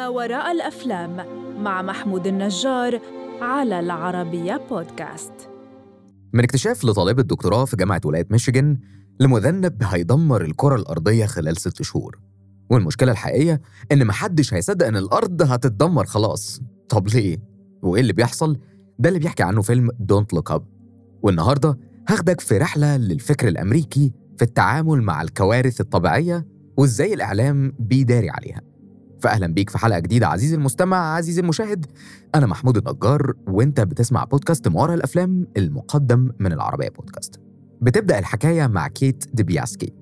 ما وراء الأفلام مع محمود النجار على العربية بودكاست. من اكتشاف لطالبة دكتوراه في جامعة ولاية ميشيغان لمذنب هيدمر الكرة الأرضية خلال ست شهور. والمشكلة الحقيقية إن محدش هيصدق إن الأرض هتتدمر خلاص. طب ليه؟ وإيه اللي بيحصل؟ ده اللي بيحكي عنه فيلم Don't Look Up والنهاردة هاخدك في رحلة للفكر الأمريكي في التعامل مع الكوارث الطبيعية وإزاي الإعلام بيداري عليها. فأهلا بيك في حلقة جديدة. عزيزي المستمع عزيزي المشاهد أنا محمود النجار وأنت بتسمع بودكاست ما وراء الأفلام المقدم من العربية بودكاست. بتبدأ الحكاية مع كيت ديبياسكي.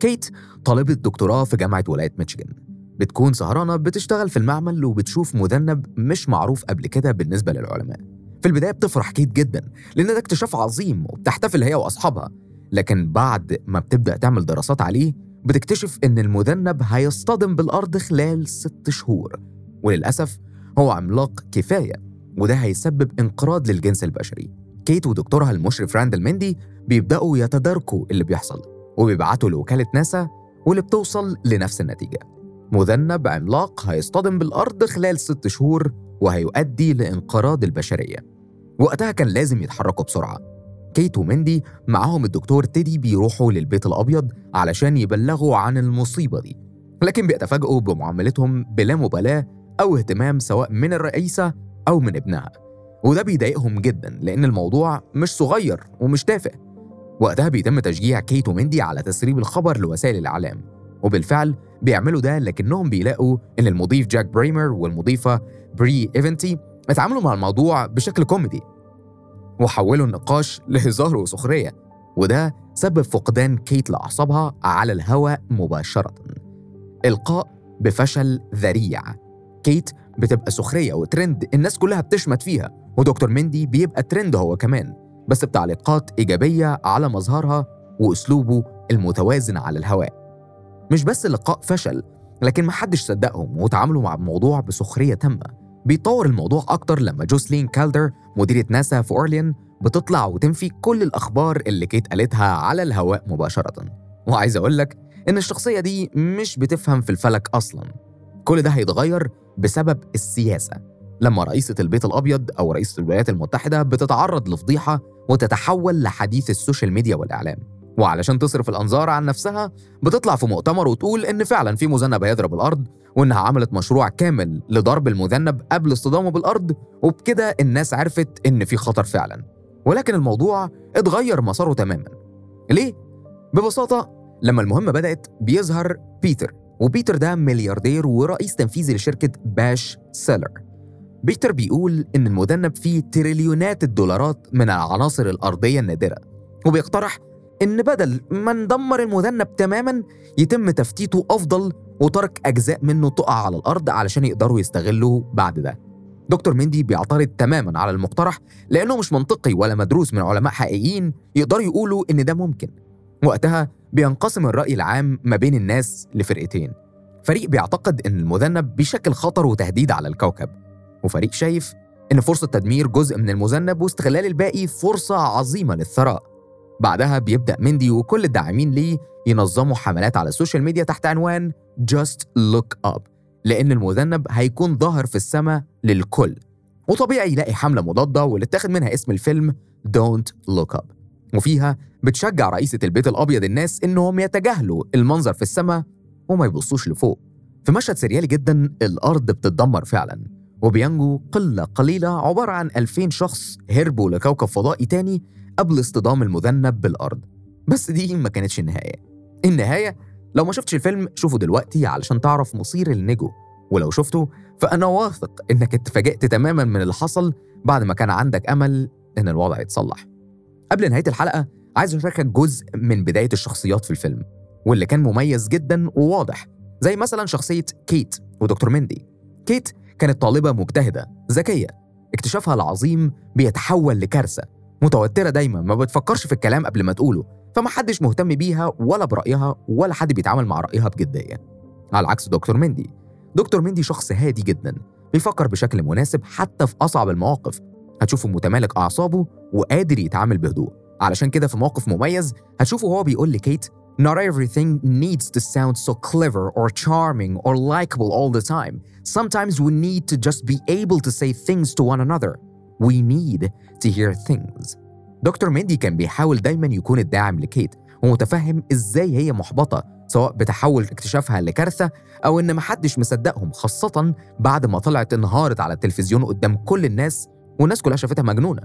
كيت طالبة دكتوراه في جامعة ولاية ميشيغان. بتكون سهرانة بتشتغل في المعمل وبتشوف مذنب مش معروف قبل كده بالنسبة للعلماء. في البداية بتفرح كيت جدا لأن ده اكتشاف عظيم وبتحتفل هي وأصحابها. لكن بعد ما بتبدأ تعمل دراسات عليه بتكتشف إن المذنب هيصطدم بالأرض خلال ست شهور وللأسف هو عملاق كفاية وده هيسبب انقراض للجنس البشري. كيت ودكتورها المشرف راندل مندي بيبدأوا يتداركوا اللي بيحصل وبيبعتوا لوكالة ناسا واللي بتوصل لنفس النتيجة. مذنب عملاق هيصطدم بالأرض خلال ست شهور وهيؤدي لانقراض البشرية. وقتها كان لازم يتحركوا بسرعة. كيت ومندي معاهم الدكتور تيدي بيروحوا للبيت الأبيض علشان يبلغوا عن المصيبة دي. لكن بيتفاجئوا بمعاملتهم بلا مبالاة أو اهتمام سواء من الرئيسة أو من ابنها. وده بيضايقهم جدا لأن الموضوع مش صغير ومش تافه. وقتها بيتم تشجيع كيت ومندي على تسريب الخبر لوسائل الإعلام. وبالفعل بيعملوا ده لكنهم بيلاقوا إن المضيف جاك بريمر والمضيفة بري إيفانتي اتعاملوا مع الموضوع بشكل كوميدي. وحولوا النقاش لهزار وسخرية وده سبب فقدان كيت لأعصابها على الهواء مباشرة. اللقاء بيفشل ذريع. كيت بتبقى سخرية وترند الناس كلها بتشمت فيها ودكتور مندي بيبقى ترند هو كمان بس بتعليقات إيجابية على مظهرها وأسلوبه المتوازن على الهواء. مش بس اللقاء فشل لكن محدش صدقهم وتعاملوا مع الموضوع بسخرية تامة. بيتطور الموضوع أكتر لما جوسلين كالدر مديرة ناسا في أورليان بتطلع وتنفي كل الأخبار اللي كيت قالتها على الهواء مباشرة. وعايز أقول لك إن الشخصية دي مش بتفهم في الفلك أصلا. كل ده هيتغير بسبب السياسة. لما رئيسة البيت الأبيض أو رئيسة الولايات المتحدة بتتعرض لفضيحة وتتحول لحديث ال social media والإعلام. وعلشان تصرف الأنظار عن نفسها بتطلع في مؤتمر وتقول إن فعلا في مذنب هيضرب الأرض وإنها عملت مشروع كامل لضرب المذنب قبل اصطدامه بالأرض وبكده الناس عرفت إن في خطر فعلا. ولكن الموضوع اتغير مساره تماما. ليه؟ ببساطة لما المهمة بدأت بيظهر بيتر وبيتر ده ملياردير ورئيس تنفيذي لشركة BASH Cellular. بيتر بيقول إن المذنب فيه تريليونات الدولارات من العناصر الأرضية النادرة وبيقترح إن بدل ما ندمر المذنب تماما يتم تفتيته أفضل وترك أجزاء منه تقع على الأرض علشان يقدروا يستغلوا بعد ده. دكتور مندي بيعترض تماما على المقترح لأنه مش منطقي ولا مدروس من علماء حقيقيين يقدروا يقولوا إن ده ممكن. وقتها بينقسم الرأي العام ما بين الناس لفرقتين. فريق بيعتقد إن المذنب بيشكل خطر وتهديد على الكوكب. وفريق شايف إن فرصة تدمير جزء من المذنب واستغلال الباقي فرصة عظيمة للثراء. بعدها بيبدأ مندي وكل الداعمين ليه ينظموا حملات على السوشيال ميديا تحت عنوان Just Look Up لأن المذنب هيكون ظاهر في السماء للكل. وطبيعي يلاقي حملة مضادة واللي اتاخد منها اسم الفيلم Don't Look Up. وفيها بتشجع رئيسة البيت الأبيض الناس إنهم يتجاهلوا المنظر في السماء وما يبصوش لفوق. في مشهد سريالي جدا الأرض بتتدمر فعلا. وبينجو قلة قليلة عبارة عن 2000 شخص هربوا لكوكب فضائي تاني قبل اصطدام المذنب بالأرض. بس دي ما كانتش النهاية. النهاية لو ما شفتش الفيلم شوفه دلوقتي علشان تعرف مصير النجو. ولو شفته فأنا واثق إنك اتفاجئت تماما من اللي حصل بعد ما كان عندك أمل إن الوضع يتصلح. قبل نهاية الحلقة عايز أشاركك جزء من بداية الشخصيات في الفيلم واللي كان مميز جدا وواضح زي مثلا شخصية كيت ودكتور مندي. كيت كانت طالبة مجتهدة ذكية. اكتشافها العظيم بيتحول لكارثة. متوترة دايما ما بتفكرش في الكلام قبل ما تقوله فما حدش مهتم بيها ولا برأيها ولا حد بيتعامل مع رأيها بجدية على عكس دكتور مندي دكتور مندي شخص هادي جدا بيفكر بشكل مناسب حتى في أصعب المواقف هتشوفه متمالك أعصابه وقادر يتعامل بهدوء علشان كده في موقف مميز هتشوفه هو بيقول لكيت Not everything needs to sound so clever or charming or likable all the time. Sometimes we need to just be able to say things to one another. We need to hear things. دكتور ميندي كان بيحاول دايما يكون الداعم لكيت ومتفهم إزاي هي محبطة سواء بتحول اكتشافها لكارثة أو إن محدش مصدقهم خاصة بعد ما طلعت انهارت على التلفزيون قدام كل الناس والناس كلها شافتها مجنونة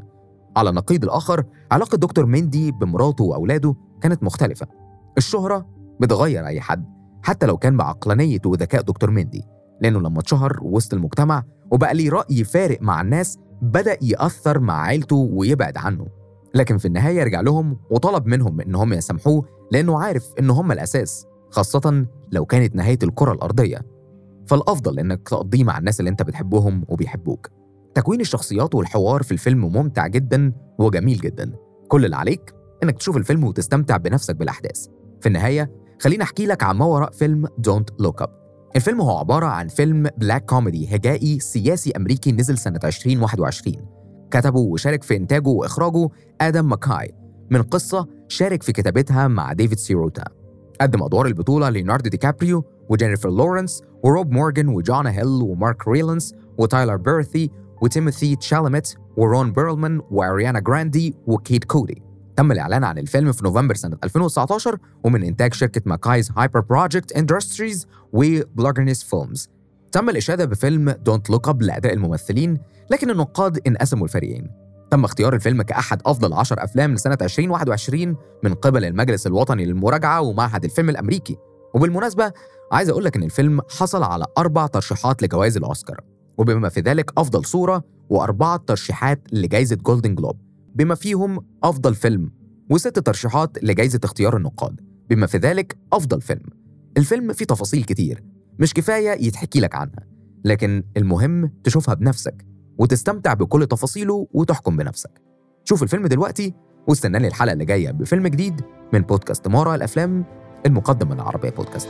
على النقيض الآخر علاقة دكتور ميندي بمراته وأولاده كانت مختلفة الشهرة بتغير أي حد حتى لو كان بعقلانية وذكاء دكتور ميندي لأنه لما اتشهر وسط المجتمع وبقى ليه رأي فارق مع الناس بدأ يأثر مع عيلته ويبعد عنه. لكن في النهاية رجع لهم وطلب منهم إنهم يسامحوه لأنه عارف إن هم الأساس خاصة لو كانت نهاية الكرة الأرضية. فالأفضل إنك تقضيه مع الناس اللي أنت بتحبهم وبيحبوك. تكوين الشخصيات والحوار في الفيلم ممتع جدا وجميل جدا. كل اللي عليك إنك تشوف الفيلم وتستمتع بنفسك بالأحداث. في النهاية خليني أحكي لك عن ما وراء فيلم Don't Look Up. الفيلم هو عبارة عن فيلم black comedy هجائي سياسي أمريكي نزل سنة 2021 كتبه وشارك في إنتاجه وإخراجه آدم ماكاي من قصة شارك في كتابتها مع ديفيد سيروتا. قدم أدوار البطولة ليوناردو دي كابريو وجينيفر لورنس وروب مورجان وجونا هيل ومارك ريلانس وتايلر بيري وتيموثي تشالمت ورون بيرلمان وأريانا جراندي وكيد كودي. تم الإعلان عن الفيلم في نوفمبر سنة 2019 ومن إنتاج شركة McKay's Hyperobject Industries و Bluegrass Films تم الإشادة بفيلم Don't Look Up لأداء الممثلين لكن النقاد انقسموا الفريقين. تم اختيار الفيلم كأحد أفضل عشر أفلام لسنة 2021 من قبل المجلس الوطني للمراجعة ومعهد الفيلم الأمريكي. وبالمناسبة عايز أقول لك إن الفيلم حصل على أربع ترشيحات لجوائز الأوسكار وبما في ذلك أفضل صورة وأربعة ترشيحات لجائزة جولدن جلوب بما فيهم أفضل فيلم وست ترشيحات لجائزة اختيار النقاد. بما في ذلك أفضل فيلم. الفيلم فيه تفاصيل كتير مش كفاية يتحكي لك عنها لكن المهم تشوفها بنفسك وتستمتع بكل تفاصيله وتحكم بنفسك. شوف الفيلم دلوقتي واستناني الحلقة اللي جاية بفيلم جديد من بودكاست مارا الأفلام المقدم من العربية بودكاست.